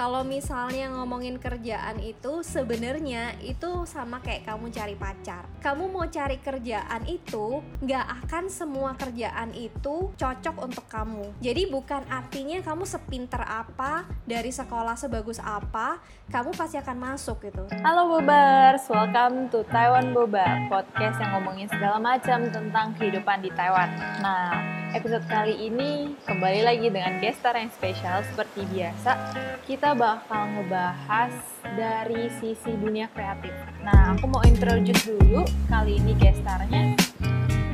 kalau misalnya ngomongin kerjaan itu sebenarnya itu sama kayak kamu cari pacar. Kamu mau cari kerjaan itu nggak akan semua kerjaan itu cocok untuk kamu. Jadi bukan artinya kamu sepinter apa dari sekolah sebagus apa kamu pasti akan masuk gitu. Halo Bobers, welcome to Taiwan Boba, podcast yang ngomongin segala macam tentang kehidupan di Taiwan. Nah, episode kali ini kembali lagi dengan guest yang spesial seperti biasa. Kita bakal ngebahas dari sisi dunia kreatif. Nah, aku mau introduce dulu kali ini guest.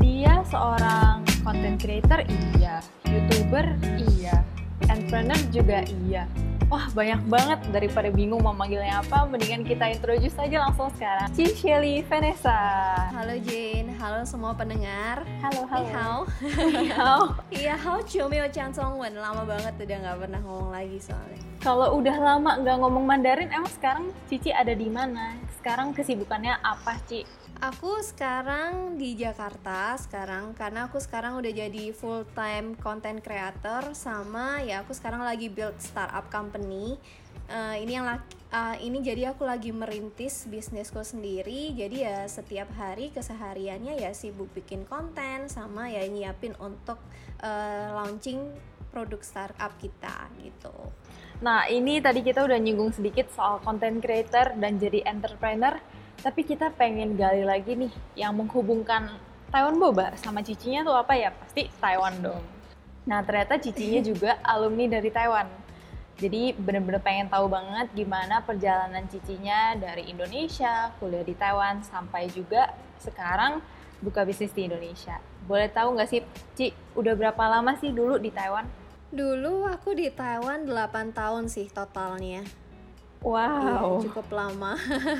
Dia seorang content creator, iya. Youtuber, iya. Entrepreneur juga iya. Wah banyak banget daripada bingung mau manggilnya apa, mendingan kita introduce aja langsung sekarang. Ci Shelly Vanessa. Halo Jane, halo semua pendengar. Halo, halo. hao. Ni hao. Iya, hao Chumio Chan Song Wen. Lama banget udah nggak pernah ngomong lagi soalnya. Kalau udah lama nggak ngomong Mandarin, emang sekarang Cici ada di mana? Sekarang kesibukannya apa, Ci? Aku sekarang di Jakarta sekarang karena aku sekarang udah jadi full time content creator sama ya aku sekarang lagi build startup company. Eh, ini yang laki- eh, ini jadi aku lagi merintis bisnisku sendiri. Jadi ya setiap hari kesehariannya ya sibuk bikin konten sama ya nyiapin untuk eh, launching produk startup kita gitu. Nah, ini tadi kita udah nyinggung sedikit soal content creator dan jadi entrepreneur, tapi kita pengen gali lagi nih yang menghubungkan Taiwan Boba sama cicinya tuh apa ya? Pasti Taiwan dong. Nah, ternyata cicinya juga alumni dari Taiwan. Jadi bener-bener pengen tahu banget gimana perjalanan cicinya dari Indonesia, kuliah di Taiwan, sampai juga sekarang buka bisnis di Indonesia. Boleh tahu nggak sih, Ci, udah berapa lama sih dulu di Taiwan? Dulu aku di Taiwan 8 tahun sih totalnya. Wow. Iya, cukup lama.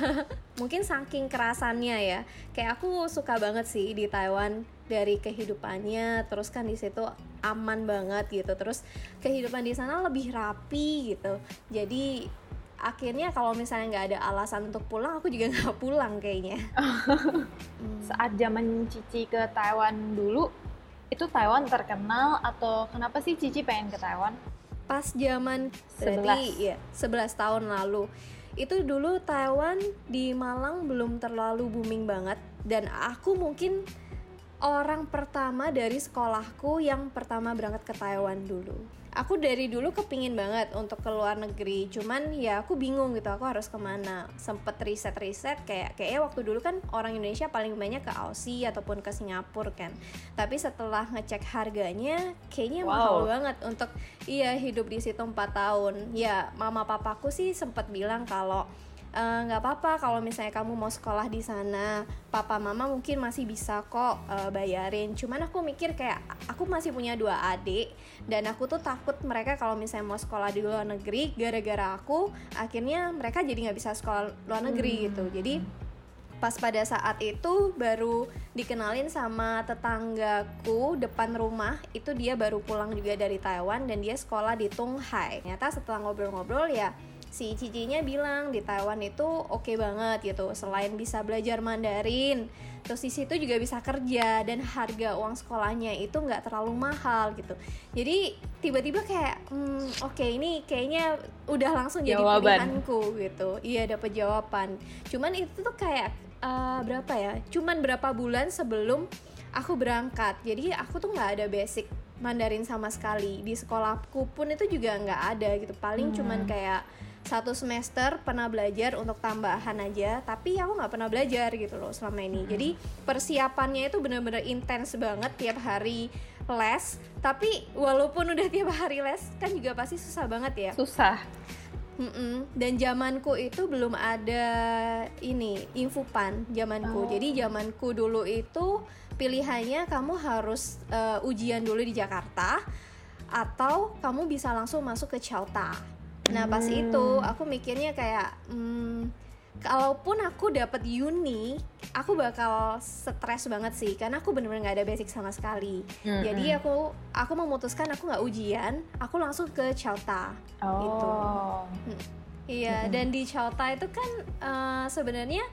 Mungkin saking kerasannya ya. Kayak aku suka banget sih di Taiwan dari kehidupannya. Terus kan di situ aman banget gitu. Terus kehidupan di sana lebih rapi gitu. Jadi akhirnya kalau misalnya nggak ada alasan untuk pulang, aku juga nggak pulang kayaknya. Hmm. saat zaman Cici ke Taiwan dulu itu Taiwan terkenal atau kenapa sih Cici pengen ke Taiwan? Pas zaman berarti ya 11 tahun lalu. Itu dulu Taiwan di Malang belum terlalu booming banget dan aku mungkin orang pertama dari sekolahku yang pertama berangkat ke Taiwan dulu. Aku dari dulu kepingin banget untuk ke luar negeri cuman ya aku bingung gitu aku harus ke mana. Sempet riset-riset kayak kayaknya waktu dulu kan orang Indonesia paling banyak ke Aussie ataupun ke Singapura kan. Tapi setelah ngecek harganya kayaknya Wow. mahal banget untuk iya hidup di situ 4 tahun. Ya mama papaku sih sempat bilang kalau "Eh, nggak apa-apa kalau misalnya kamu mau sekolah di sana. Papa mama mungkin masih bisa kok eh, bayarin. Cuman aku mikir kayak aku masih punya dua adik dan aku tuh takut mereka kalau misalnya mau sekolah di luar negeri gara-gara aku akhirnya mereka jadi nggak bisa sekolah luar negeri gitu. Jadi pas pada saat itu baru dikenalin sama tetanggaku depan rumah itu dia baru pulang juga dari Taiwan dan dia sekolah di Tunghai. Ternyata setelah ngobrol-ngobrol ya si cicinya bilang di Taiwan itu oke banget gitu selain bisa belajar Mandarin terus di situ juga bisa kerja dan harga uang sekolahnya itu nggak terlalu mahal gitu. Jadi tiba-tiba kayak hmm, oke ini kayaknya udah langsung jadi Jawaban. pilihanku gitu. Iya dapat jawaban. Cuman itu tuh kayak eh, berapa ya? Cuman berapa bulan sebelum aku berangkat. Jadi aku tuh nggak ada basic Mandarin sama sekali. Di sekolahku pun itu juga nggak ada gitu. Paling cuman kayak satu semester pernah belajar untuk tambahan aja tapi aku nggak pernah belajar gitu loh selama ini jadi persiapannya itu bener-bener intens banget tiap hari les tapi walaupun udah tiap hari les kan juga pasti susah banget ya Susah. Mm-mm. Dan zamanku itu belum ada ini infopan zamanku. Oh. Jadi zamanku dulu itu pilihannya kamu harus eh, ujian dulu di Jakarta atau kamu bisa langsung masuk ke Chauta. Nah pas Hmm. itu aku mikirnya kayak hmm, kalaupun aku dapat uni, aku bakal stres banget sih karena aku bener-bener nggak ada basic sama sekali. Mm-mm. Jadi aku aku memutuskan aku nggak ujian, aku langsung ke Chauta. gitu. Oh. Iya, Mm-mm. dan di Chauta itu kan eh, sebenarnya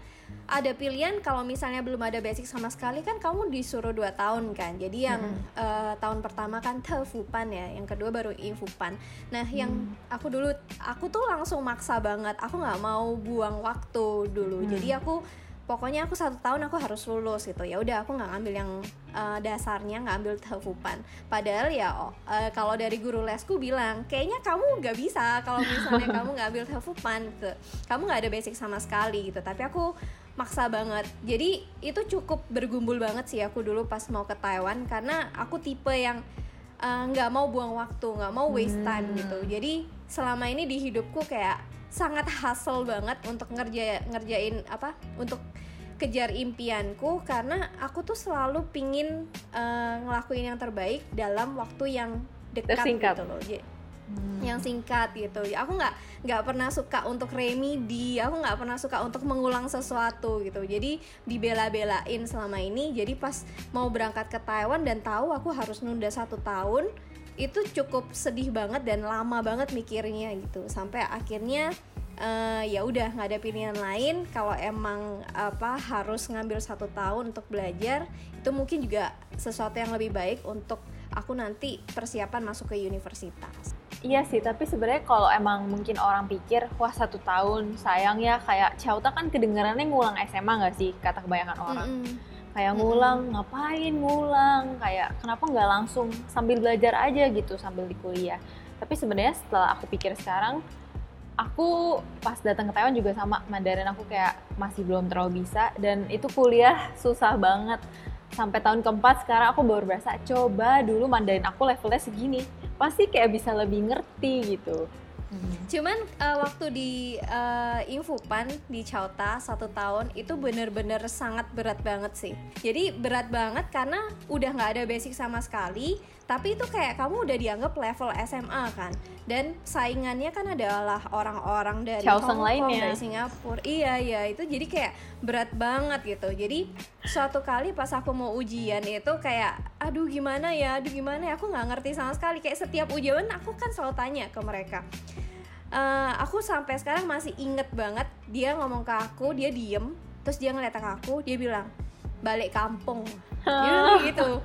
ada pilihan kalau misalnya belum ada basic sama sekali kan kamu disuruh dua tahun kan. Jadi yang Mm-mm. eh, tahun pertama kan tefupan ya yang kedua baru infupan nah yang Hmm. aku dulu aku tuh langsung maksa banget. Aku nggak mau buang waktu dulu. Hmm. jadi aku pokoknya aku satu tahun aku harus lulus gitu. Ya udah aku nggak ngambil yang eh, dasarnya nggak ambil tefupan padahal ya oh, eh, kalau dari guru lesku bilang kayaknya kamu nggak bisa kalau misalnya kamu nggak ambil tefupan gitu. Kamu nggak ada basic sama sekali gitu. Tapi aku maksa banget jadi itu cukup bergumbul banget sih aku dulu pas mau ke Taiwan karena aku tipe yang eh, nggak mau buang waktu nggak mau waste time Hmm. gitu jadi selama ini di hidupku kayak sangat hustle banget untuk ngerja ngerjain apa untuk kejar impianku karena aku tuh selalu pingin eh, ngelakuin yang terbaik dalam waktu yang dekat Tersingkat. gitu loh Hmm. yang singkat gitu. Aku nggak nggak pernah suka untuk remedi aku nggak pernah suka untuk mengulang sesuatu gitu. Jadi dibela-belain selama ini. Jadi pas mau berangkat ke Taiwan dan tahu aku harus nunda satu tahun itu cukup sedih banget dan lama banget mikirnya gitu. Sampai akhirnya eh, ya udah nggak ada pilihan lain. Kalau emang apa harus ngambil satu tahun untuk belajar itu mungkin juga sesuatu yang lebih baik untuk aku nanti persiapan masuk ke universitas Iya sih, tapi sebenarnya kalau emang mungkin orang pikir, wah satu tahun, sayang ya kayak Chauta kan kedengarannya ngulang SMA nggak sih, kata kebanyakan orang. Mm-mm. Kayak Mm-mm. ngulang, ngapain ngulang, kayak kenapa nggak langsung sambil belajar aja gitu, sambil di kuliah. Tapi sebenarnya setelah aku pikir sekarang, aku pas datang ke Taiwan juga sama, Mandarin aku kayak masih belum terlalu bisa, dan itu kuliah susah banget. Sampai tahun keempat sekarang aku baru berasa, coba dulu Mandarin aku levelnya segini, pasti kayak bisa lebih ngerti gitu. Cuman eh, waktu di eh, Infupan di Chauta satu tahun itu bener-bener sangat berat banget sih. Jadi berat banget karena udah nggak ada basic sama sekali. Tapi itu kayak kamu udah dianggap level SMA kan. Dan saingannya kan adalah orang-orang dari Hong Kong, lainnya. dari Singapura. Iya iya itu jadi kayak berat banget gitu. Jadi suatu kali pas aku mau ujian itu kayak aduh gimana ya, aduh gimana ya aku nggak ngerti sama sekali. Kayak setiap ujian aku kan selalu tanya ke mereka. Eh, aku sampai sekarang masih inget banget dia ngomong ke aku dia diem terus dia ngeliat ke aku dia bilang balik kampung dia gitu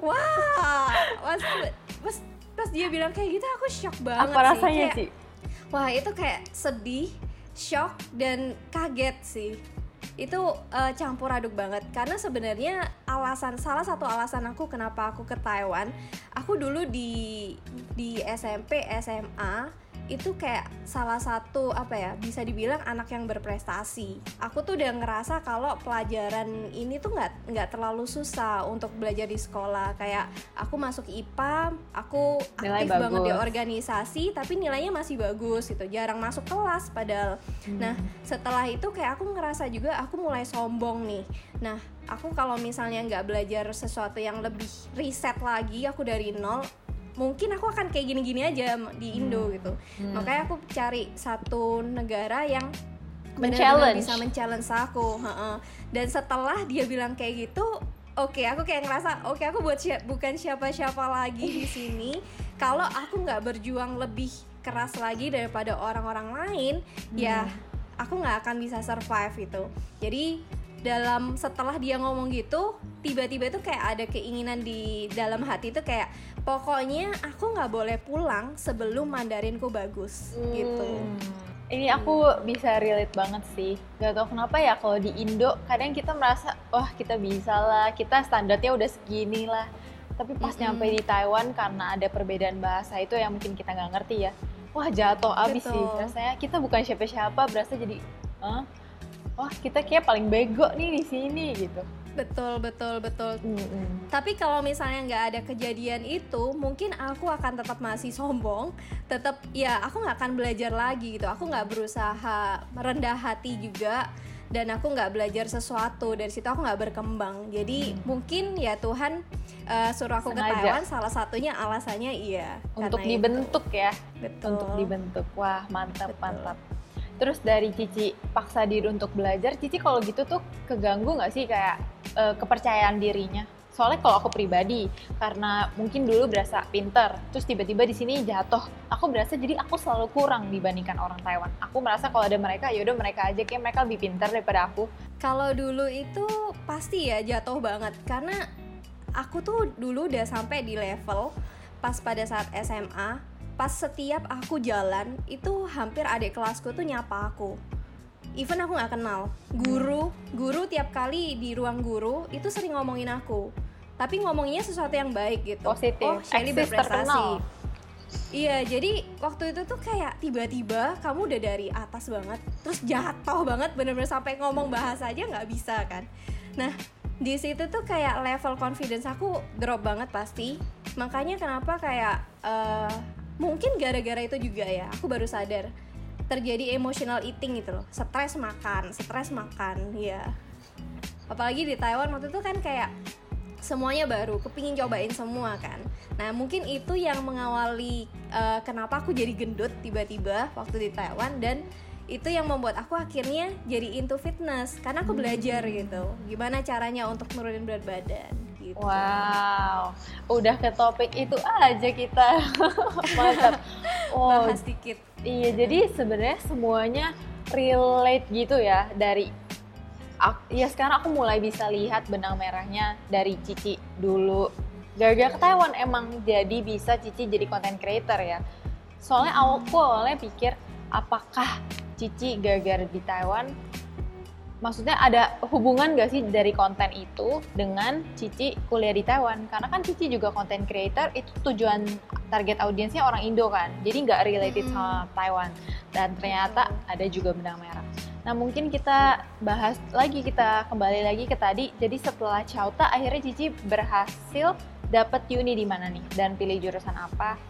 wah pas, pas pas dia bilang kayak gitu aku shock banget Apa sih rasanya Kayak, sih? wah itu kayak sedih shock dan kaget sih itu eh, campur aduk banget karena sebenarnya alasan salah satu alasan aku kenapa aku ke Taiwan aku dulu di di SMP SMA itu kayak salah satu apa ya bisa dibilang anak yang berprestasi. Aku tuh udah ngerasa kalau pelajaran ini tuh nggak nggak terlalu susah untuk belajar di sekolah. Kayak aku masuk IPA aku Nilai aktif banget di bagus. organisasi tapi nilainya masih bagus gitu. Jarang masuk kelas padahal. Nah, setelah itu kayak aku ngerasa juga aku mulai sombong nih. Nah, aku kalau misalnya nggak belajar sesuatu yang lebih riset lagi, aku dari nol, mungkin aku akan kayak gini-gini aja di Indo gitu. Hmm. Makanya aku cari satu negara yang benar-benar bisa men-challenge aku. Dan setelah dia bilang kayak gitu, oke, aku kayak ngerasa, oke, aku buat sia- bukan siapa-siapa lagi di sini. Kalau aku nggak berjuang lebih keras lagi daripada orang-orang lain, ya aku nggak akan bisa survive itu. Jadi dalam setelah dia ngomong gitu, tiba-tiba tuh kayak ada keinginan di dalam hati tuh kayak pokoknya aku nggak boleh pulang sebelum Mandarinku bagus gitu. Hmm. Ini aku bisa relate banget sih. Gak tau kenapa ya kalau di Indo kadang kita merasa wah kita bisa lah, kita standarnya udah segini lah. Tapi pas Mm-mm. nyampe di Taiwan karena ada perbedaan bahasa itu yang mungkin kita nggak ngerti ya. Wah jatuh abis sih. Betul. Rasanya kita bukan siapa-siapa, berasa jadi, "Hah? Wah kita kayak paling bego nih di sini gitu. Betul betul betul. Mm-mm. Tapi kalau misalnya nggak ada kejadian itu, mungkin aku akan tetap masih sombong, tetap ya aku nggak akan belajar lagi gitu. Aku nggak berusaha merendah hati juga, dan aku nggak belajar sesuatu dari situ aku nggak berkembang. Jadi mungkin ya Tuhan eh, suruh aku ke Sengaja. Taiwan salah satunya alasannya iya. Untuk karena itu. dibentuk ya. Betul. untuk dibentuk. Wah, mantap, Betul. mantap. Terus dari Cici paksa diri untuk belajar, Cici kalau gitu tuh keganggu nggak sih kayak eh, kepercayaan dirinya? soalnya kalau aku pribadi karena mungkin dulu berasa pinter terus tiba-tiba di sini jatuh aku berasa jadi aku selalu kurang dibandingkan orang Taiwan aku merasa kalau ada mereka yaudah mereka aja kayak mereka lebih pintar daripada aku kalau dulu itu pasti ya jatuh banget karena aku tuh dulu udah sampai di level pas pada saat SMA pas setiap aku jalan itu hampir adik kelasku tuh nyapa aku even aku nggak kenal guru guru tiap kali di ruang guru itu sering ngomongin aku tapi ngomongnya sesuatu yang baik gitu positif oh Shelly berprestasi terkenal. Iya, jadi waktu itu tuh kayak tiba-tiba kamu udah dari atas banget, terus jatuh banget, bener-bener sampai ngomong bahasa aja nggak bisa kan. Nah, di situ tuh kayak level confidence aku drop banget pasti. Makanya kenapa kayak eh, mungkin gara-gara itu juga ya, aku baru sadar terjadi emotional eating gitu loh, stres makan, stres makan, ya. Apalagi di Taiwan waktu itu kan kayak semuanya baru, kepingin cobain semua kan. Nah mungkin itu yang mengawali uh, kenapa aku jadi gendut tiba-tiba waktu di Taiwan dan itu yang membuat aku akhirnya jadi into fitness karena aku belajar gitu gimana caranya untuk nurunin berat badan gitu. Wow, udah ke topik itu aja kita mantap. Oh, Bahas dikit. Iya, jadi sebenarnya semuanya relate gitu ya dari ak- ya sekarang aku mulai bisa lihat benang merahnya dari Cici dulu. Gara-gara ke Taiwan emang jadi bisa Cici jadi content creator ya. Soalnya aku awalnya pikir apakah Cici gara-gara di Taiwan maksudnya ada hubungan gak sih dari konten itu dengan Cici kuliah di Taiwan? Karena kan Cici juga content creator, itu tujuan target audiensnya orang Indo kan, jadi nggak related Mm-mm. sama Taiwan. Dan ternyata ada juga benang merah. Nah mungkin kita bahas lagi, kita kembali lagi ke tadi. Jadi setelah Chauta, akhirnya Cici berhasil dapat uni di mana nih? Dan pilih jurusan apa?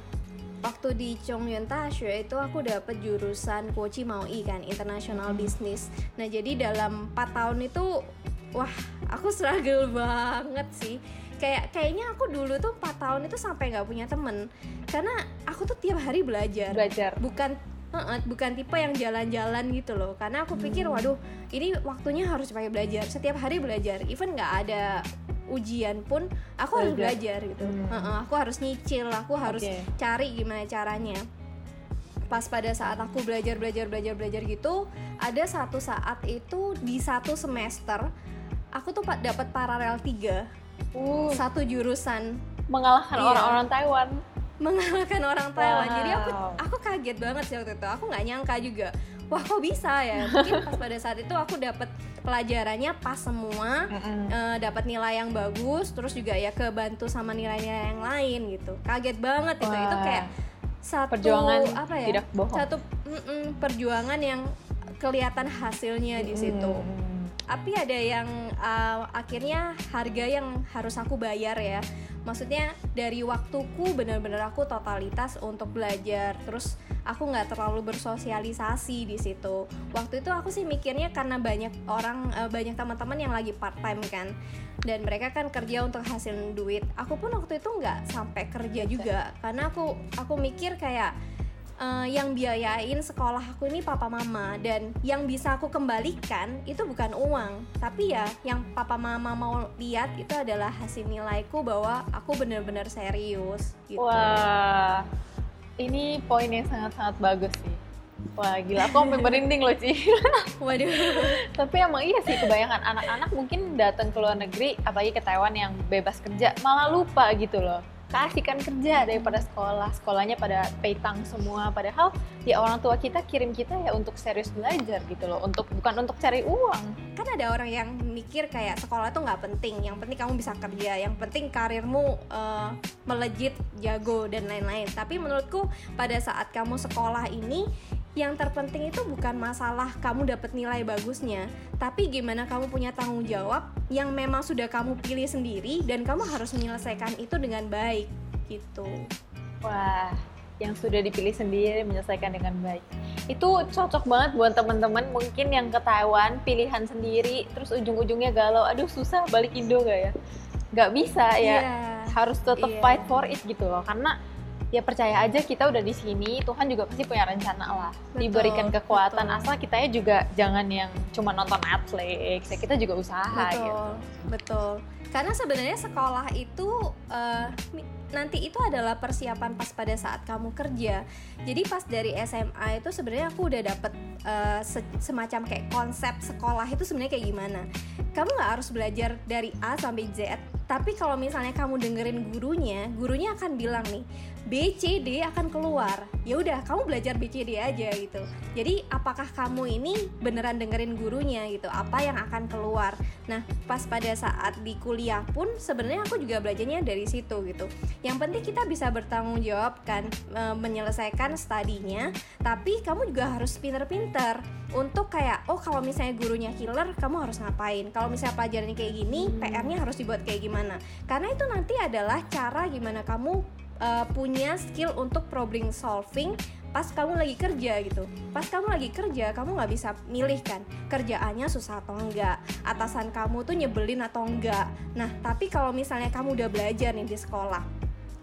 Waktu di Chongyun Daxue itu aku dapet jurusan Kochi Maui kan International Business. Nah jadi dalam 4 tahun itu wah aku struggle banget sih. Kayak kayaknya aku dulu tuh 4 tahun itu sampai nggak punya temen. Karena aku tuh tiap hari belajar. Belajar. bukan Heeh, bukan tipe yang jalan-jalan gitu loh karena aku pikir waduh ini waktunya harus pakai belajar setiap hari belajar even nggak ada ujian pun aku harus Belajar. gitu Hmm. Heeh, aku harus nyicil aku harus Oke. cari gimana caranya pas pada saat aku belajar belajar belajar belajar gitu ada satu saat itu di satu semester aku tuh pa- dapat paralel 3 Uh, satu jurusan mengalahkan Iya. orang-orang Taiwan. Mengalahkan orang Taiwan. Jadi aku Wow. aku kaget banget sih waktu itu. Aku nggak nyangka juga. Wah kok bisa ya? Mungkin pas pada saat itu aku dapat pelajarannya pas semua, eh, dapat nilai yang bagus, terus juga ya kebantu sama nilai-nilai yang lain gitu. Kaget banget itu. Itu Wah. kayak satu Perjuangan apa ya? tidak bohong. Satu mm-mm, perjuangan yang kelihatan hasilnya di situ. Tapi ada yang uh, akhirnya harga yang harus aku bayar ya. Maksudnya dari waktuku benar-benar aku totalitas untuk belajar. Terus aku nggak terlalu bersosialisasi di situ. Waktu itu aku sih mikirnya karena banyak orang uh, banyak teman-teman yang lagi part time kan. Dan mereka kan kerja untuk hasil duit. Aku pun waktu itu nggak sampai kerja juga. Karena aku aku mikir kayak eh, yang biayain sekolah aku ini papa mama dan yang bisa aku kembalikan itu bukan uang tapi ya yang papa mama mau lihat itu adalah hasil nilaiku bahwa aku benar-benar serius gitu Wah, ini poin yang sangat-sangat bagus sih. Wah, gila, aku sampai merinding loh, Ci. waduh Tapi emang iya sih, kebanyakan anak-anak mungkin datang ke luar negeri, apalagi ke Taiwan yang bebas kerja, malah lupa gitu loh. Keasikan kerja daripada sekolah, sekolahnya pada peitang semua. Padahal ya orang tua kita kirim kita ya untuk serius belajar gitu loh, untuk bukan untuk cari uang. kan ada orang yang mikir kayak sekolah tuh nggak penting. Yang penting kamu bisa kerja. Yang penting karirmu eh, melejit jago dan lain-lain. Tapi menurutku pada saat kamu sekolah ini yang terpenting itu bukan masalah kamu dapat nilai bagusnya tapi gimana kamu punya tanggung jawab yang memang sudah kamu pilih sendiri dan kamu harus menyelesaikan itu dengan baik gitu Wah, yang sudah dipilih sendiri menyelesaikan dengan baik. Itu cocok banget buat teman-teman mungkin yang ke Taiwan pilihan sendiri, terus ujung-ujungnya galau, aduh susah balik Indo gak ya? Gak bisa ya, Iya. harus tetap iya. fight for it gitu loh. Karena ya percaya aja kita udah di sini Tuhan juga pasti punya rencana lah. Betul, diberikan kekuatan. Betul. asal kita juga jangan yang cuma nonton Netflix ya kita juga usaha betul gitu. betul. Karena sebenarnya sekolah itu mi- nanti itu adalah persiapan pas pada saat kamu kerja. Jadi pas dari SMA itu sebenarnya aku udah dapet eh, se- semacam kayak konsep sekolah itu sebenarnya kayak gimana. Kamu nggak harus belajar dari A sampai Z tapi kalau misalnya kamu dengerin gurunya gurunya akan bilang nih B C D akan keluar. Ya udah kamu belajar B C D aja gitu. Jadi apakah kamu ini beneran dengerin gurunya gitu? Apa yang akan keluar? Nah pas pada saat di kuliah pun sebenarnya aku juga belajarnya dari situ gitu. Yang penting kita bisa bertanggung jawab kan e, menyelesaikan studinya. Tapi kamu juga harus pinter-pinter untuk kayak oh kalau misalnya gurunya killer kamu harus ngapain? Kalau misalnya pelajarannya kayak gini PR-nya harus dibuat kayak gimana karena itu nanti adalah cara gimana kamu uh, punya skill untuk problem solving pas kamu lagi kerja gitu. Pas kamu lagi kerja kamu nggak bisa milih kan kerjaannya susah atau enggak atasan kamu tuh nyebelin atau enggak. Nah tapi kalau misalnya kamu udah belajar nih di sekolah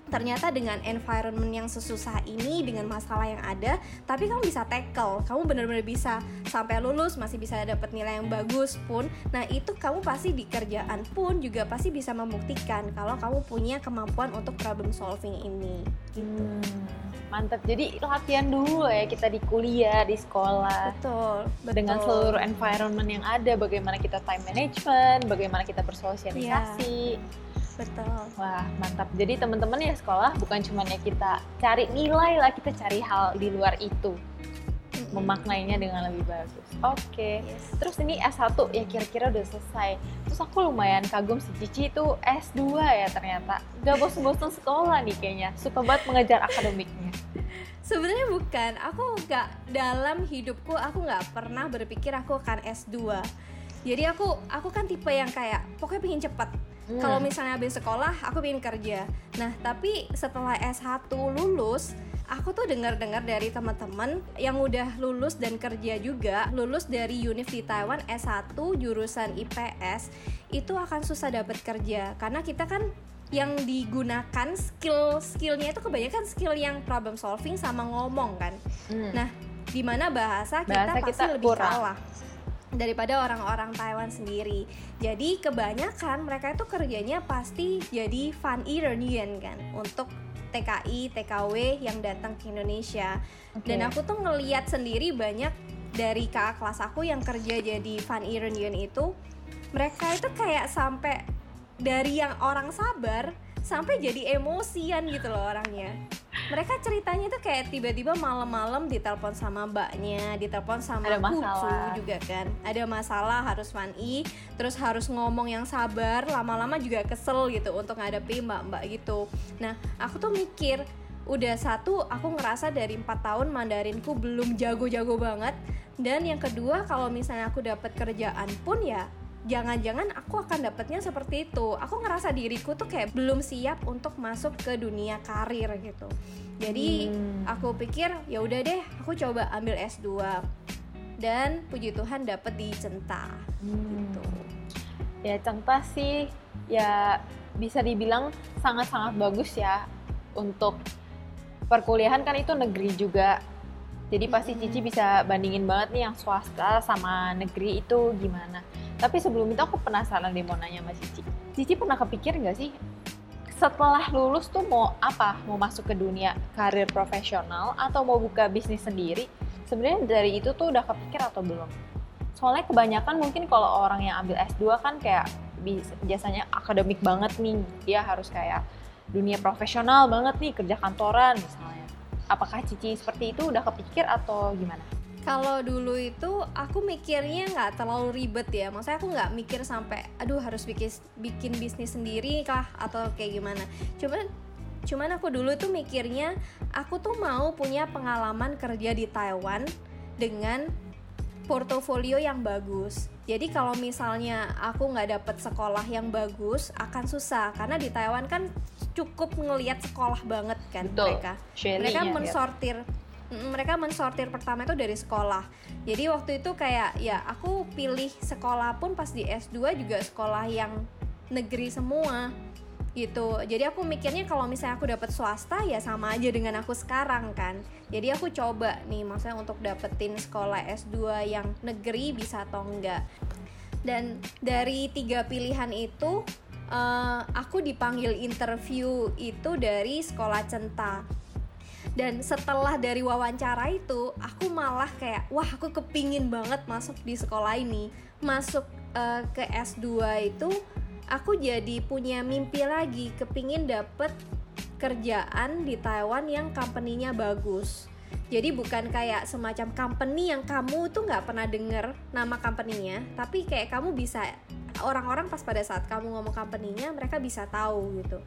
ternyata dengan environment yang sesusah ini dengan masalah yang ada tapi kamu bisa tackle. Kamu benar-benar bisa sampai lulus masih bisa dapat nilai yang bagus pun. Nah itu kamu pasti di kerjaan pun juga pasti bisa membuktikan kalau kamu punya kemampuan untuk problem solving ini. Gitu. Hmm, mantap jadi latihan dulu ya kita di kuliah di sekolah. Betul betul. dengan seluruh environment yang ada bagaimana kita time management bagaimana kita bersosialisasi betul Wah mantap. Jadi teman-teman ya sekolah bukan cuma ya kita cari nilai lah, kita cari hal di luar itu, memaknainya dengan lebih bagus. Oke. Yes. Terus ini S1 ya kira-kira udah selesai. Terus aku lumayan kagum si Cici itu S2 ya ternyata. Gak bosan-bosan sekolah nih kayaknya. Suka banget mengejar akademiknya. Sebenarnya bukan, aku nggak dalam hidupku aku nggak pernah berpikir aku akan S2. Jadi aku aku kan tipe yang kayak pokoknya pengen cepet. Hmm. Kalau misalnya habis sekolah aku pengen kerja. Nah tapi setelah S1 lulus, aku tuh dengar-dengar dari teman-teman yang udah lulus dan kerja juga, lulus dari Univ di Taiwan S1 jurusan IPS itu akan susah dapat kerja karena kita kan yang digunakan skill skillnya itu kebanyakan skill yang problem solving sama ngomong kan Hmm. Nah, di mana bahasa kita Bahasa pasti kita lebih kurang. kalah daripada orang-orang Taiwan sendiri. Jadi kebanyakan mereka itu kerjanya pasti jadi fan Iranian kan untuk TKI, TKW yang datang ke Indonesia. Oke. Dan aku tuh ngeliat sendiri banyak dari kakak kelas aku yang kerja jadi fan Iranian itu mereka itu kayak sampai dari yang orang sabar sampai jadi emosian gitu loh orangnya mereka ceritanya tuh kayak tiba-tiba malam-malam ditelepon sama mbaknya, ditelepon sama kucu juga kan. Ada masalah harus i, terus harus ngomong yang sabar, lama-lama juga kesel gitu untuk ngadepi mbak-mbak gitu. Nah, aku tuh mikir udah satu aku ngerasa dari empat tahun Mandarinku belum jago-jago banget dan yang kedua kalau misalnya aku dapat kerjaan pun ya jangan-jangan aku akan dapatnya seperti itu aku ngerasa diriku tuh kayak belum siap untuk masuk ke dunia karir gitu jadi Hmm. aku pikir ya udah deh aku coba ambil S2 dan puji Tuhan dapet di Centa Hmm. gitu Ya Cengta sih ya bisa dibilang sangat-sangat bagus ya untuk perkuliahan kan itu negeri juga. Jadi pasti. Cici bisa bandingin banget nih yang swasta sama negeri itu gimana. Tapi sebelum itu aku penasaran deh mau nanya sama Cici. Cici pernah kepikir nggak sih setelah lulus tuh mau apa? Mau masuk ke dunia karir profesional atau mau buka bisnis sendiri? Sebenarnya dari itu tuh udah kepikir atau belum? Soalnya kebanyakan mungkin kalau orang yang ambil S2 kan kayak biasanya akademik banget nih. Dia harus kayak dunia profesional banget nih, kerja kantoran misalnya. Apakah Cici seperti itu udah kepikir atau gimana? Kalau dulu itu aku mikirnya nggak terlalu ribet ya. Maksudnya aku nggak mikir sampai aduh harus bikin bikin bisnis sendiri kah atau kayak gimana. Cuman cuman aku dulu tuh mikirnya aku tuh mau punya pengalaman kerja di Taiwan dengan portofolio yang bagus. Jadi kalau misalnya aku nggak dapet sekolah yang bagus akan susah. Karena di Taiwan kan cukup ngelihat sekolah banget kan Betul. mereka. Sherry-nya, mereka ya. mensortir Mm, mereka mensortir pertama itu dari sekolah. Jadi waktu itu kayak ya aku pilih sekolah pun pas di S2 juga sekolah yang negeri semua gitu. Jadi aku mikirnya kalau misalnya aku dapat swasta ya sama aja dengan aku sekarang kan. Jadi aku coba nih maksudnya untuk dapetin sekolah S2 yang negeri bisa atau enggak. Dan dari tiga pilihan itu uh, aku dipanggil interview itu dari sekolah Centa dan setelah dari wawancara itu aku malah kayak wah aku kepingin banget masuk di sekolah ini. Masuk uh, ke S2 itu aku jadi punya mimpi lagi kepingin dapet kerjaan di Taiwan yang company-nya bagus. Jadi bukan kayak semacam company yang kamu tuh nggak pernah denger nama company-nya tapi kayak kamu bisa orang-orang pas pada saat kamu ngomong company-nya mereka bisa tahu gitu.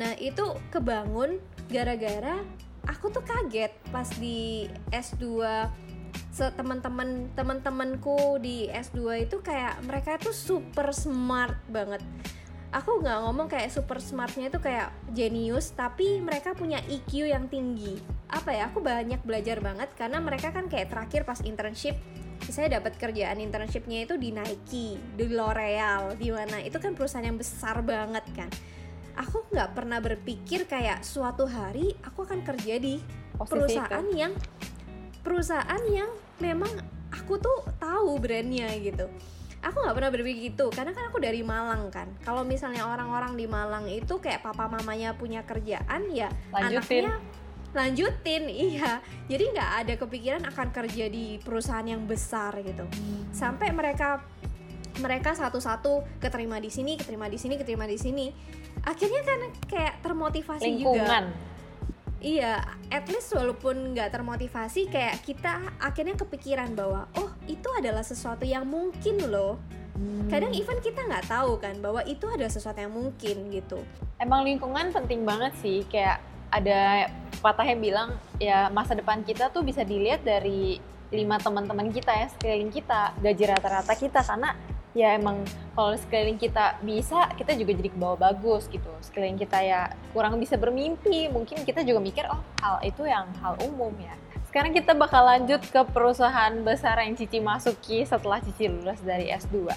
Nah itu kebangun gara-gara aku tuh kaget pas di S2 teman-teman teman-temanku di S2 itu kayak mereka itu super smart banget. Aku nggak ngomong kayak super smartnya itu kayak jenius tapi mereka punya IQ yang tinggi. Apa ya aku banyak belajar banget karena mereka kan kayak terakhir pas internship saya dapat kerjaan internshipnya itu di Nike di L'Oreal di mana. Itu kan perusahaan yang besar banget kan aku nggak pernah berpikir kayak suatu hari aku akan kerja di Posisi perusahaan itu. yang perusahaan yang memang aku tuh tahu brandnya gitu aku nggak pernah berpikir gitu karena kan aku dari Malang kan kalau misalnya orang-orang di Malang itu kayak papa mamanya punya kerjaan ya Lanjutin. anaknya lanjutin iya jadi nggak ada kepikiran akan kerja di perusahaan yang besar gitu hmm. sampai mereka mereka satu-satu keterima di sini keterima di sini keterima di sini akhirnya kan kayak termotivasi Lingkungan. juga Iya, at least walaupun nggak termotivasi, kayak kita akhirnya kepikiran bahwa oh itu adalah sesuatu yang mungkin loh. Hmm. Kadang even kita nggak tahu kan bahwa itu adalah sesuatu yang mungkin gitu. Emang lingkungan penting banget sih, kayak ada patah yang bilang ya masa depan kita tuh bisa dilihat dari lima teman-teman kita ya sekeliling kita, gaji rata-rata kita karena ya emang kalau sekeliling kita bisa kita juga jadi kebawa bagus gitu. Sekeliling kita ya kurang bisa bermimpi. Mungkin kita juga mikir oh hal itu yang hal umum ya. Sekarang kita bakal lanjut ke perusahaan besar yang Cici masuki setelah Cici lulus dari S2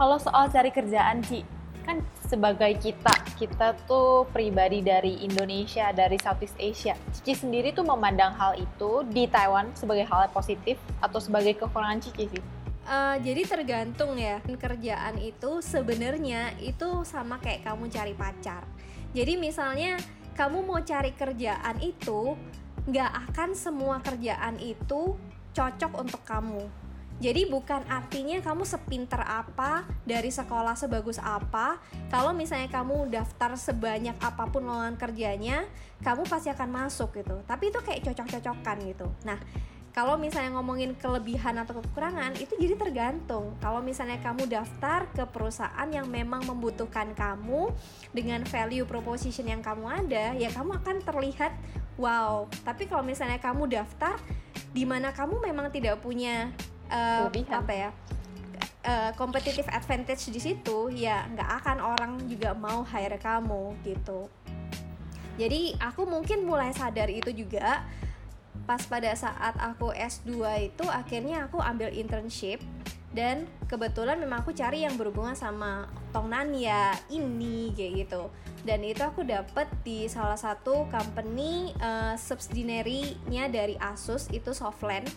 kalau soal cari kerjaan Ci kan sebagai kita kita tuh pribadi dari Indonesia dari Southeast Asia. Cici sendiri tuh memandang hal itu di Taiwan sebagai hal positif atau sebagai kekurangan Cici sih Uh, jadi tergantung ya kerjaan itu sebenarnya itu sama kayak kamu cari pacar. Jadi misalnya kamu mau cari kerjaan itu nggak akan semua kerjaan itu cocok untuk kamu. Jadi bukan artinya kamu sepinter apa dari sekolah sebagus apa. Kalau misalnya kamu daftar sebanyak apa pun lowongan kerjanya, kamu pasti akan masuk gitu. Tapi itu kayak cocok-cocokan gitu. Nah, kalau misalnya ngomongin kelebihan atau kekurangan itu jadi tergantung. Kalau misalnya kamu daftar ke perusahaan yang memang membutuhkan kamu dengan value proposition yang kamu ada ya kamu akan terlihat wow. Tapi kalau misalnya kamu daftar di mana kamu memang tidak punya uh, apa ya uh, competitive advantage di situ ya nggak akan orang juga mau hire kamu gitu. Jadi aku mungkin mulai sadar itu juga pas pada saat aku S2 itu akhirnya aku ambil internship. Dan kebetulan memang aku cari yang berhubungan sama Tongnan ya ini kayak gitu. Dan itu aku dapet di salah satu company uh, subsidiary-nya dari Asus itu Softland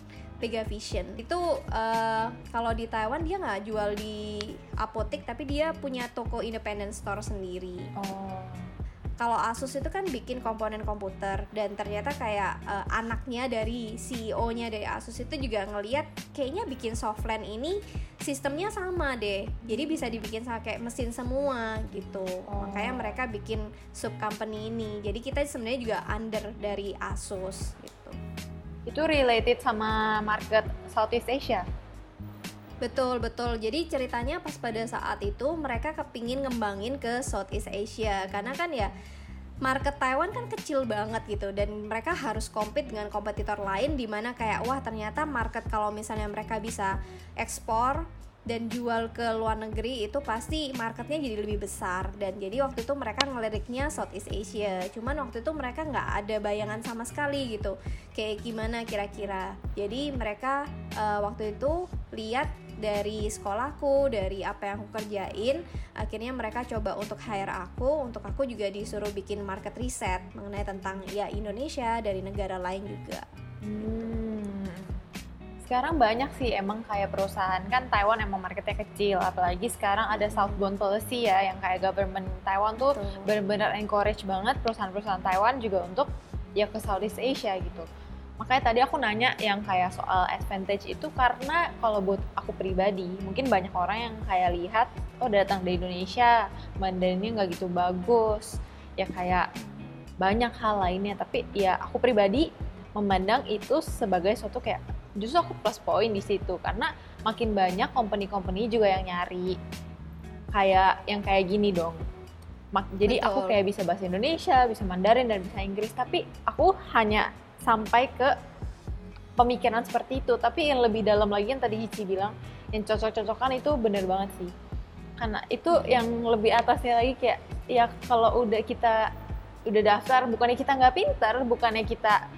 Vision. Itu uh, kalau di Taiwan dia nggak jual di apotek tapi dia punya toko independent store sendiri. Oh kalau Asus itu kan bikin komponen komputer dan ternyata kayak uh, anaknya dari CEO-nya dari Asus itu juga ngeliat kayaknya bikin softland ini sistemnya sama deh. Jadi bisa dibikin sama kayak mesin semua gitu. Oh. makanya mereka bikin sub company ini. Jadi kita sebenarnya juga under dari Asus gitu. Itu related sama market Southeast Asia Betul, betul. Jadi ceritanya pas pada saat itu mereka kepingin ngembangin ke Southeast Asia. Karena kan ya market Taiwan kan kecil banget gitu. Dan mereka harus compete dengan kompetitor lain di mana kayak wah ternyata market kalau misalnya mereka bisa ekspor dan jual ke luar negeri itu pasti marketnya jadi lebih besar. Dan jadi waktu itu mereka ngeliriknya Southeast Asia. Cuman waktu itu mereka nggak ada bayangan sama sekali gitu. Kayak gimana kira-kira? Jadi mereka uh, waktu itu lihat dari sekolahku dari apa yang aku kerjain akhirnya mereka coba untuk hire aku. Untuk aku juga disuruh bikin market research mengenai tentang ya Indonesia dari negara lain juga. Hmm. Sekarang banyak sih emang kayak perusahaan kan Taiwan emang marketnya kecil, apalagi sekarang ada southbound policy ya yang kayak government. Taiwan tuh benar-benar encourage banget perusahaan-perusahaan Taiwan juga untuk ya ke Southeast Asia gitu. Makanya tadi aku nanya yang kayak soal advantage itu karena kalau buat aku pribadi, mungkin banyak orang yang kayak lihat, oh datang dari Indonesia, Mandarinnya nggak gitu bagus, ya kayak banyak hal lainnya. Tapi ya aku pribadi memandang itu sebagai suatu kayak justru aku plus poin di situ karena makin banyak company-company juga yang nyari kayak yang kayak gini dong. Jadi aku Betul. kayak bisa bahasa Indonesia, bisa Mandarin dan bisa Inggris, tapi aku hanya sampai ke pemikiran seperti itu. Tapi yang lebih dalam lagi yang tadi Hici bilang, yang cocok-cocokan itu bener banget sih. Karena itu yang lebih atasnya lagi kayak ya kalau udah kita udah daftar, bukannya kita nggak pintar, bukannya kita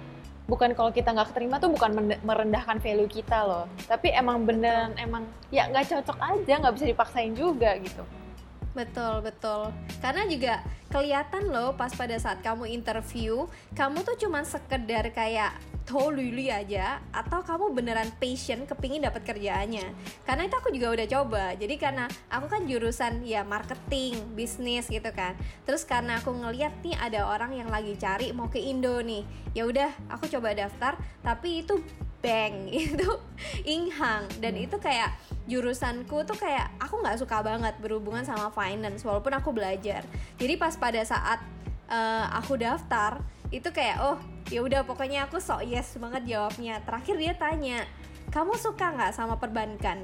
bukan kalau kita nggak keterima tuh bukan merendahkan value kita loh tapi emang beneran emang ya nggak cocok aja nggak bisa dipaksain juga gitu Betul, betul. Karena juga kelihatan loh pas pada saat kamu interview, kamu tuh cuman sekedar kayak tahu luli aja atau kamu beneran passion kepingin dapat kerjaannya. Karena itu aku juga udah coba. Jadi karena aku kan jurusan ya marketing, bisnis gitu kan. Terus karena aku ngeliat nih ada orang yang lagi cari mau ke Indo nih. Ya udah, aku coba daftar, tapi itu bank itu inghang. Dan Hmm. itu kayak jurusanku tuh kayak aku nggak suka banget berhubungan sama finance walaupun aku belajar. Jadi pas pada saat eh, aku daftar itu kayak oh ya udah pokoknya aku sok yes banget jawabnya. Terakhir dia tanya kamu suka nggak sama perbankan?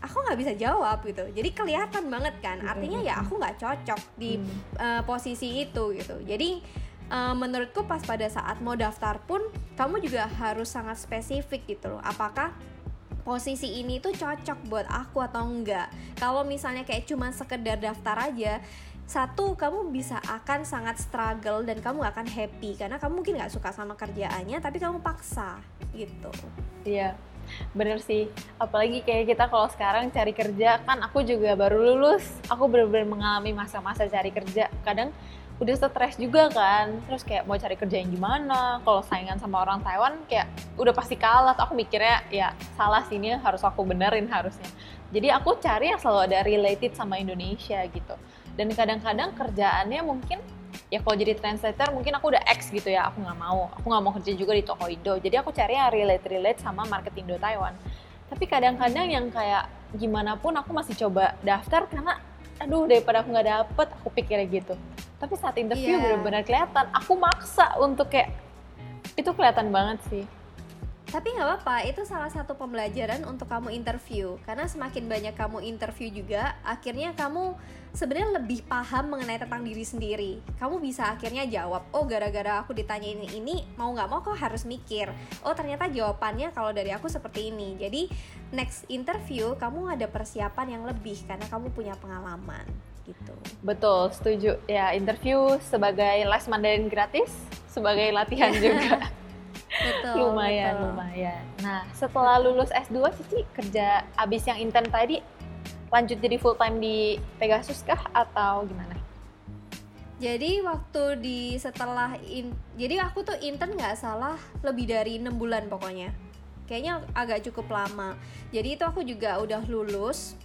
Aku nggak bisa jawab gitu. Jadi kelihatan banget kan artinya ya aku nggak cocok di Hmm. eh, posisi itu gitu. Jadi eh, menurutku pas pada saat mau daftar pun kamu juga harus sangat spesifik gitu loh apakah posisi ini tuh cocok buat aku atau enggak kalau misalnya kayak cuma sekedar daftar aja satu kamu bisa akan sangat struggle dan kamu akan happy karena kamu mungkin nggak suka sama kerjaannya tapi kamu paksa gitu Iya, bener sih. Apalagi kayak kita kalau sekarang cari kerja, kan aku juga baru lulus. Aku bener-bener mengalami masa-masa cari kerja. Kadang udah stres juga kan. Terus kayak mau cari kerja yang gimana. Kalau saingan sama orang Taiwan kayak udah pasti kalah. Aku mikirnya ya salah sih ini harus aku benerin harusnya. Jadi aku cari yang selalu ada related sama Indonesia gitu. Dan kadang-kadang kerjaannya mungkin ya kalau jadi translator mungkin aku udah X gitu ya aku nggak mau aku nggak mau kerja juga di toko Indo jadi aku cari yang relate relate sama market Indo Taiwan tapi kadang-kadang yang kayak gimana pun aku masih coba daftar karena aduh daripada aku nggak dapet aku pikirnya gitu. Tapi saat interview Iya. benar-benar kelihatan. Aku maksa untuk kayak itu kelihatan banget sih Tapi nggak apa-apa, itu salah satu pembelajaran untuk kamu interview. Karena semakin banyak kamu interview juga, akhirnya kamu sebenarnya lebih paham mengenai tentang diri sendiri. Kamu bisa akhirnya jawab, oh gara-gara aku ditanya ini ini, mau nggak mau kok harus mikir. Oh ternyata jawabannya kalau dari aku seperti ini. Jadi next interview kamu ada persiapan yang lebih karena kamu punya pengalaman gitu. betul setuju ya interview sebagai les Mandarin gratis sebagai latihan juga Betul. lumayan betul. lumayan nah setelah lulus S2 Cici kerja abis yang intern tadi lanjut jadi full time di Pegasus kah atau gimana Jadi waktu di setelah in, jadi aku tuh intern nggak salah lebih dari enam bulan pokoknya. Kayaknya agak cukup lama. Jadi itu aku juga udah lulus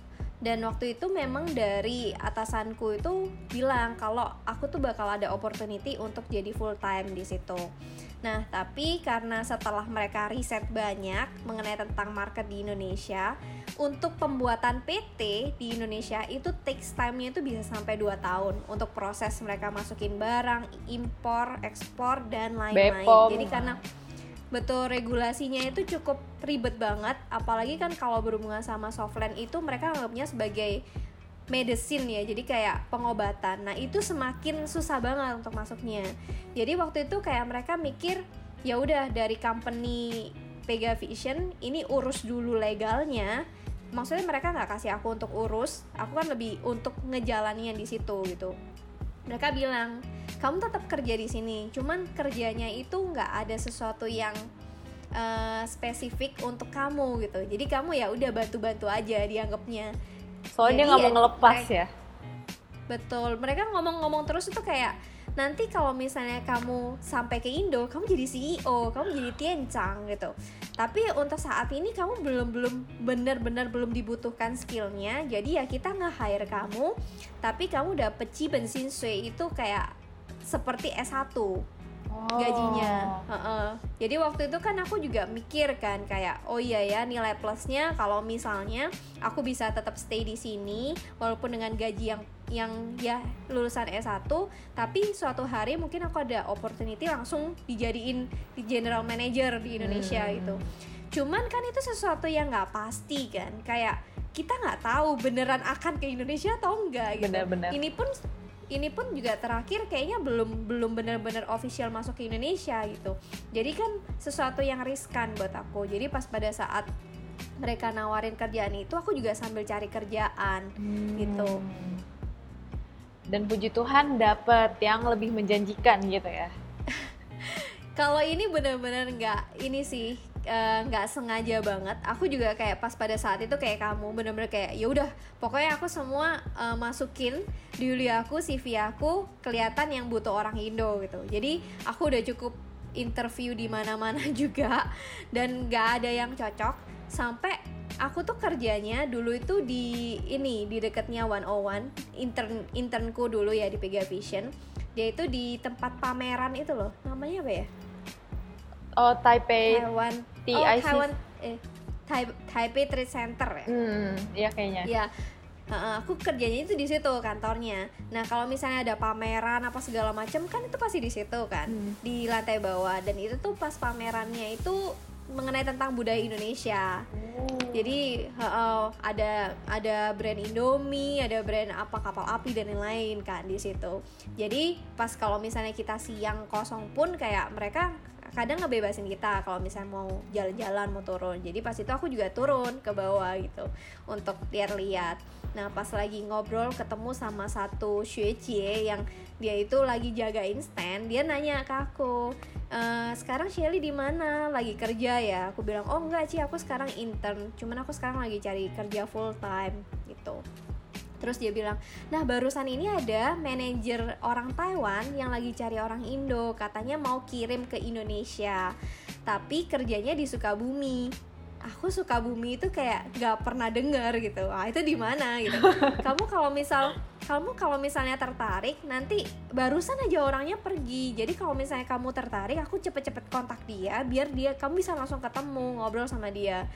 dan waktu itu memang dari atasanku itu bilang kalau aku tuh bakal ada opportunity untuk jadi full time di situ. Nah, tapi karena setelah mereka riset banyak mengenai tentang market di Indonesia, untuk pembuatan PT di Indonesia itu takes time-nya itu bisa sampai 2 tahun untuk proses mereka masukin barang, impor, ekspor dan lain-lain. Jadi karena betul regulasinya itu cukup ribet banget, apalagi kan kalau berhubungan sama softland itu mereka anggapnya sebagai medicine ya jadi kayak pengobatan. Nah itu semakin susah banget untuk masuknya. Jadi waktu itu kayak mereka mikir ya udah dari company Pega Vision ini urus dulu legalnya. Maksudnya mereka nggak kasih aku untuk urus aku kan lebih untuk ngejalanin di situ gitu. Mereka bilang kamu tetap kerja di sini. Cuman kerjanya itu nggak ada sesuatu yang uh, spesifik untuk kamu gitu. Jadi kamu ya udah bantu-bantu aja dianggapnya. Soalnya dia nggak mau ngelepas ya. Betul. Mereka ngomong-ngomong terus itu kayak nanti kalau misalnya kamu sampai ke Indo kamu jadi CEO kamu jadi tiencang gitu. Tapi untuk saat ini kamu belum belum benar-benar belum dibutuhkan skillnya. Jadi ya kita nggak hire kamu tapi kamu dapet bensin sui itu kayak seperti S1 oh. gajinya. Uh -uh. Jadi waktu itu kan aku juga mikir kan kayak oh iya ya nilai plusnya kalau misalnya aku bisa tetap stay di sini walaupun dengan gaji yang yang ya lulusan S1 tapi suatu hari mungkin aku ada opportunity langsung dijadiin di general manager di Indonesia hmm. gitu. Cuman kan itu sesuatu yang nggak pasti kan kayak kita nggak tahu beneran akan ke Indonesia atau enggak gitu. Bener, bener. Ini pun ini pun juga terakhir kayaknya belum belum benar-benar official masuk ke Indonesia gitu. Jadi kan sesuatu yang riskan buat aku. Jadi pas pada saat mereka nawarin kerjaan itu aku juga sambil cari kerjaan hmm. gitu. Dan puji Tuhan dapet yang lebih menjanjikan gitu ya? Kalau ini benar-benar nggak ini sih nggak uh, sengaja banget. Aku juga kayak pas pada saat itu kayak kamu bener-bener kayak ya udah pokoknya aku semua uh, masukin di aku CV aku kelihatan yang butuh orang Indo gitu. Jadi aku udah cukup interview di mana-mana juga dan nggak ada yang cocok. Sampai aku tuh kerjanya dulu itu di ini di dekatnya 101 intern internku dulu ya di Pega Vision. Dia itu di tempat pameran itu loh. Namanya apa ya Oh Taipei Taiwan TIC oh, Taiwan eh Taipei Trade Center ya hmm iya kayaknya ya Uh, aku kerjanya itu di situ kantornya. Nah kalau misalnya ada pameran apa segala macam kan itu pasti di situ kan hmm. di lantai bawah dan itu tuh pas pamerannya itu mengenai tentang budaya Indonesia. Oh. Jadi uh, ada ada brand Indomie, ada brand apa kapal api dan lain-lain kan di situ. Jadi pas kalau misalnya kita siang kosong pun kayak mereka kadang ngebebasin kita kalau misalnya mau jalan-jalan mau turun. Jadi pas itu aku juga turun ke bawah gitu untuk lihat-lihat. Nah pas lagi ngobrol ketemu sama satu Xuejie yang dia itu lagi jagain stand dia nanya ke aku e, sekarang Shelly di mana? Lagi kerja ya? Aku bilang oh enggak sih aku sekarang intern. Cuman aku sekarang lagi cari kerja full time gitu Terus dia bilang, nah barusan ini ada manajer orang Taiwan yang lagi cari orang Indo, katanya mau kirim ke Indonesia, tapi kerjanya di Sukabumi. Aku Sukabumi itu kayak gak pernah dengar gitu. Ah itu di mana gitu. Kamu kalau misal kamu kalau misalnya tertarik nanti barusan aja orangnya pergi jadi kalau misalnya kamu tertarik aku cepet-cepet kontak dia biar dia kamu bisa langsung ketemu ngobrol sama dia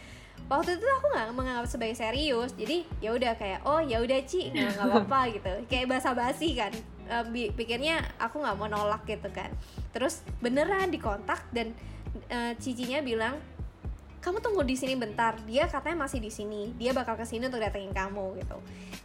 waktu itu aku nggak menganggap sebagai serius jadi ya udah kayak oh ya udah Ci nggak apa-apa gitu. Kayak basa-basi kan. Uh, pikirnya aku nggak mau nolak gitu kan. Terus beneran dikontak dan uh, cicinya bilang kamu tunggu di sini bentar dia katanya masih di sini dia bakal ke sini untuk datengin kamu gitu.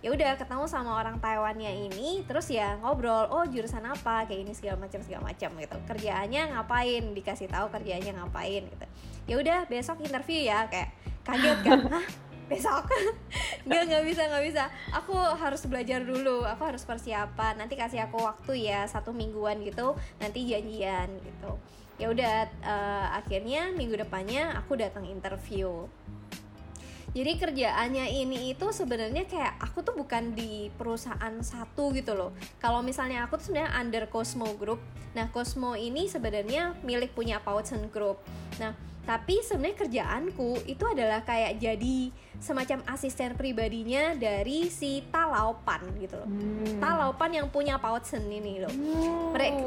Ya udah ketemu sama orang Taiwannya ini terus ya ngobrol oh jurusan apa? Kayak ini segala macam segala macam gitu. Kerjaannya ngapain? Dikasih tahu kerjaannya ngapain gitu. Ya udah besok interview ya kayak kaget kan? Hah? besok? Nggak nggak bisa nggak bisa. Aku harus belajar dulu. Aku harus persiapan. Nanti kasih aku waktu ya satu mingguan gitu. Nanti janjian gitu. Ya udah uh, akhirnya minggu depannya aku datang interview. Jadi kerjaannya ini itu sebenarnya kayak aku tuh bukan di perusahaan satu gitu loh. Kalau misalnya aku tuh sebenarnya under Cosmo Group. Nah Cosmo ini sebenarnya milik punya Pautsen Group. Nah tapi sebenarnya kerjaanku itu adalah kayak jadi semacam asisten pribadinya dari si Talaupan gitu loh hmm. Talaupan yang punya Pautsen ini loh hmm. mereka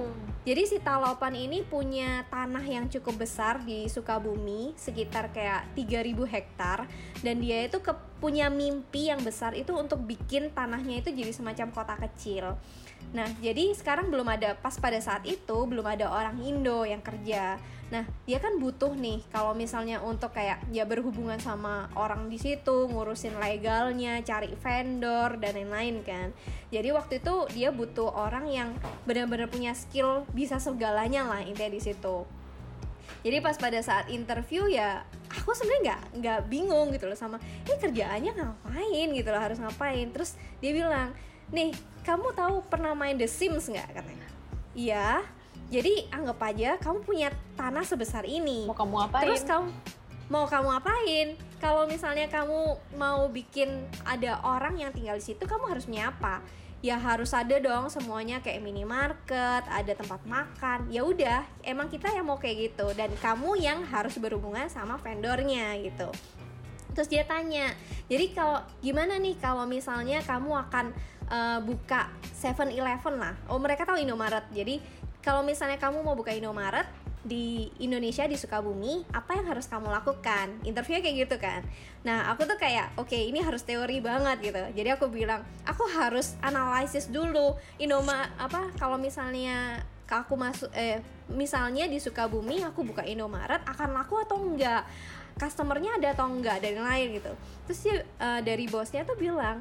jadi si Talaupan ini punya tanah yang cukup besar di Sukabumi sekitar kayak 3000 hektar dan dia itu ke, punya mimpi yang besar itu untuk bikin tanahnya itu jadi semacam kota kecil Nah, jadi sekarang belum ada pas pada saat itu belum ada orang Indo yang kerja. Nah, dia kan butuh nih kalau misalnya untuk kayak ya berhubungan sama orang di situ, ngurusin legalnya, cari vendor dan lain-lain kan. Jadi waktu itu dia butuh orang yang benar-benar punya skill bisa segalanya lah intinya di situ. Jadi pas pada saat interview ya aku sebenarnya nggak nggak bingung gitu loh sama ini kerjaannya ngapain gitu loh harus ngapain. Terus dia bilang nih kamu tahu pernah main The Sims nggak katanya iya jadi anggap aja kamu punya tanah sebesar ini. Mau kamu apain terus kamu mau kamu apain kalau misalnya kamu mau bikin ada orang yang tinggal di situ kamu harus punya apa? Ya harus ada dong semuanya kayak minimarket ada tempat makan. Ya udah emang kita yang mau kayak gitu. Dan kamu yang harus berhubungan sama vendornya gitu. Terus dia tanya jadi kalau gimana nih kalau misalnya kamu akan uh, buka 7-Eleven lah? Oh mereka tahu Indomaret. Jadi kalau misalnya kamu mau buka Indomaret di Indonesia di Sukabumi apa yang harus kamu lakukan? Interviewnya kayak gitu kan? Nah aku tuh kayak oke okay, ini harus teori banget gitu. Jadi aku bilang aku harus analisis dulu Indoma apa kalau misalnya aku masuk eh misalnya di Sukabumi aku buka Indomaret akan laku atau enggak? Customernya ada atau enggak? Dan lain gitu. Terus uh, dari bosnya tuh bilang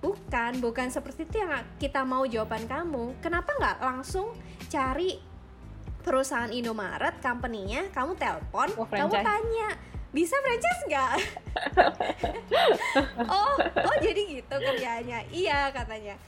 bukan bukan seperti itu yang kita mau jawaban kamu. Kenapa nggak langsung cari perusahaan Indomaret company-nya kamu telepon oh, kamu tanya bisa franchise nggak? Oh oh jadi gitu kerjanya iya katanya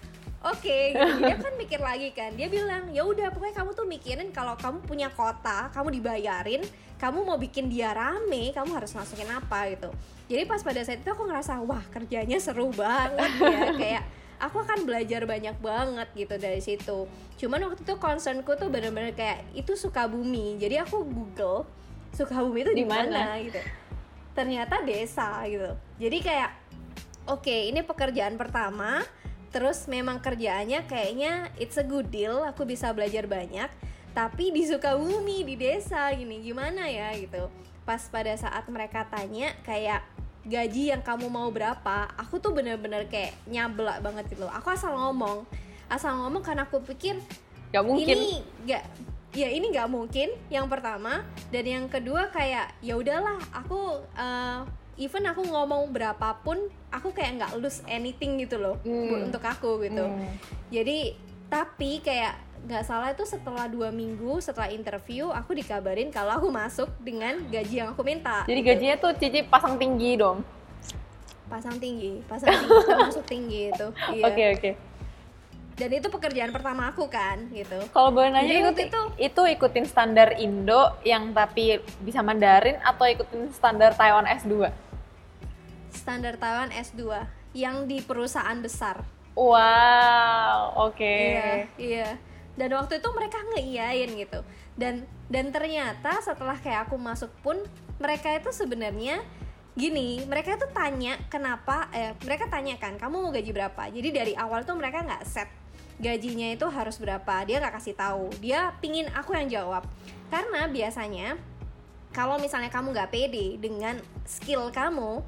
oke okay, gitu. dia kan mikir lagi kan. Dia bilang ya udah pokoknya kamu tuh mikirin kalau kamu punya kota kamu dibayarin kamu mau bikin dia rame kamu harus masukin apa gitu. Jadi pas pada saat itu aku ngerasa wah kerjanya seru banget ya. Kayak aku akan belajar banyak banget gitu dari situ. Cuman waktu itu concernku tuh bener-bener kayak itu suka bumi. Jadi aku google suka bumi itu di mana? gitu. Ternyata desa gitu. Jadi kayak oke okay, ini pekerjaan pertama terus memang kerjaannya kayaknya it's a good deal aku bisa belajar banyak. Tapi di Sukabumi di desa gini gimana ya gitu. Pas pada saat mereka tanya kayak gaji yang kamu mau berapa? Aku tuh bener-bener kayak nyablak banget gitu aku asal ngomong. Asal ngomong karena aku pikir gak mungkin. Ini gak ya ini nggak mungkin yang pertama. Dan yang kedua kayak ya udahlah aku uh, even aku ngomong berapapun aku kayak nggak lose anything gitu loh hmm. untuk aku gitu hmm. jadi tapi kayak nggak salah itu setelah dua minggu setelah interview aku dikabarin kalau aku masuk dengan gaji yang aku minta jadi gajinya tuh Cici pasang tinggi dong pasang tinggi pasang tinggi termasuk tinggi itu iya oke okay, oke okay. Dan itu pekerjaan pertama aku kan gitu. Kalau boleh nanya Jadi itu itu ikutin standar Indo yang tapi bisa Mandarin atau ikutin standar Taiwan S2 standar Taiwan S2 yang di perusahaan besar. Wow oke. Okay. iya iya. Dan waktu itu mereka ngeiyain gitu. Dan dan ternyata setelah kayak aku masuk pun mereka itu sebenarnya gini mereka itu tanya kenapa eh mereka tanya kan kamu mau gaji berapa? Jadi dari awal tuh mereka nggak set gajinya itu harus berapa dia nggak kasih tahu dia pingin aku yang jawab karena biasanya kalau misalnya kamu nggak pede dengan skill kamu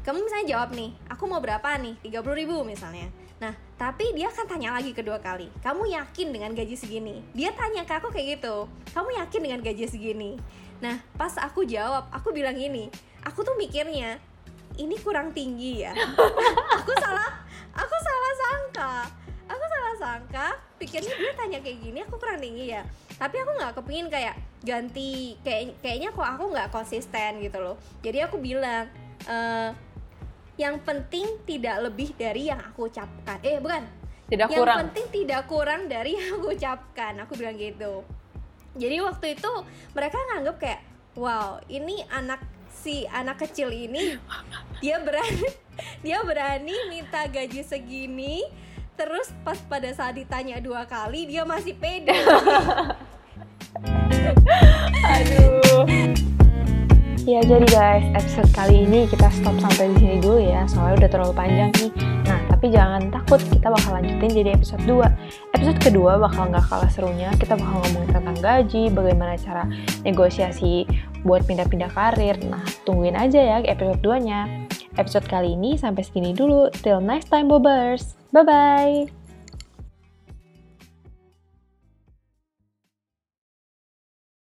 kamu misalnya jawab nih aku mau berapa nih 30 ribu misalnya Nah, tapi dia akan tanya lagi kedua kali. Kamu yakin dengan gaji segini? Dia tanya ke aku kayak gitu. Kamu yakin dengan gaji segini? Nah, pas aku jawab, aku bilang ini. Aku tuh mikirnya ini kurang tinggi ya. aku salah, aku salah sangka. Sangka, pikirnya dia tanya kayak gini, aku kurang tinggi ya. Tapi aku nggak kepingin kayak ganti, kayak kayaknya kok aku nggak konsisten gitu loh. Jadi aku bilang, e, yang penting tidak lebih dari yang aku ucapkan. Eh bukan. Tidak yang kurang. penting tidak kurang dari yang aku ucapkan. Aku bilang gitu. Jadi waktu itu mereka nganggep kayak wow ini anak si anak kecil ini dia berani dia berani minta gaji segini terus pas pada saat ditanya dua kali dia masih pede aduh Ya jadi guys, episode kali ini kita stop sampai di sini dulu ya, soalnya udah terlalu panjang nih. Nah, tapi jangan takut, kita bakal lanjutin jadi episode 2. Episode kedua bakal nggak kalah serunya, kita bakal ngomongin tentang gaji, bagaimana cara negosiasi buat pindah-pindah karir. Nah, tungguin aja ya episode 2-nya. Episode kali ini sampai segini dulu. Till next time, Bobers. Bye-bye!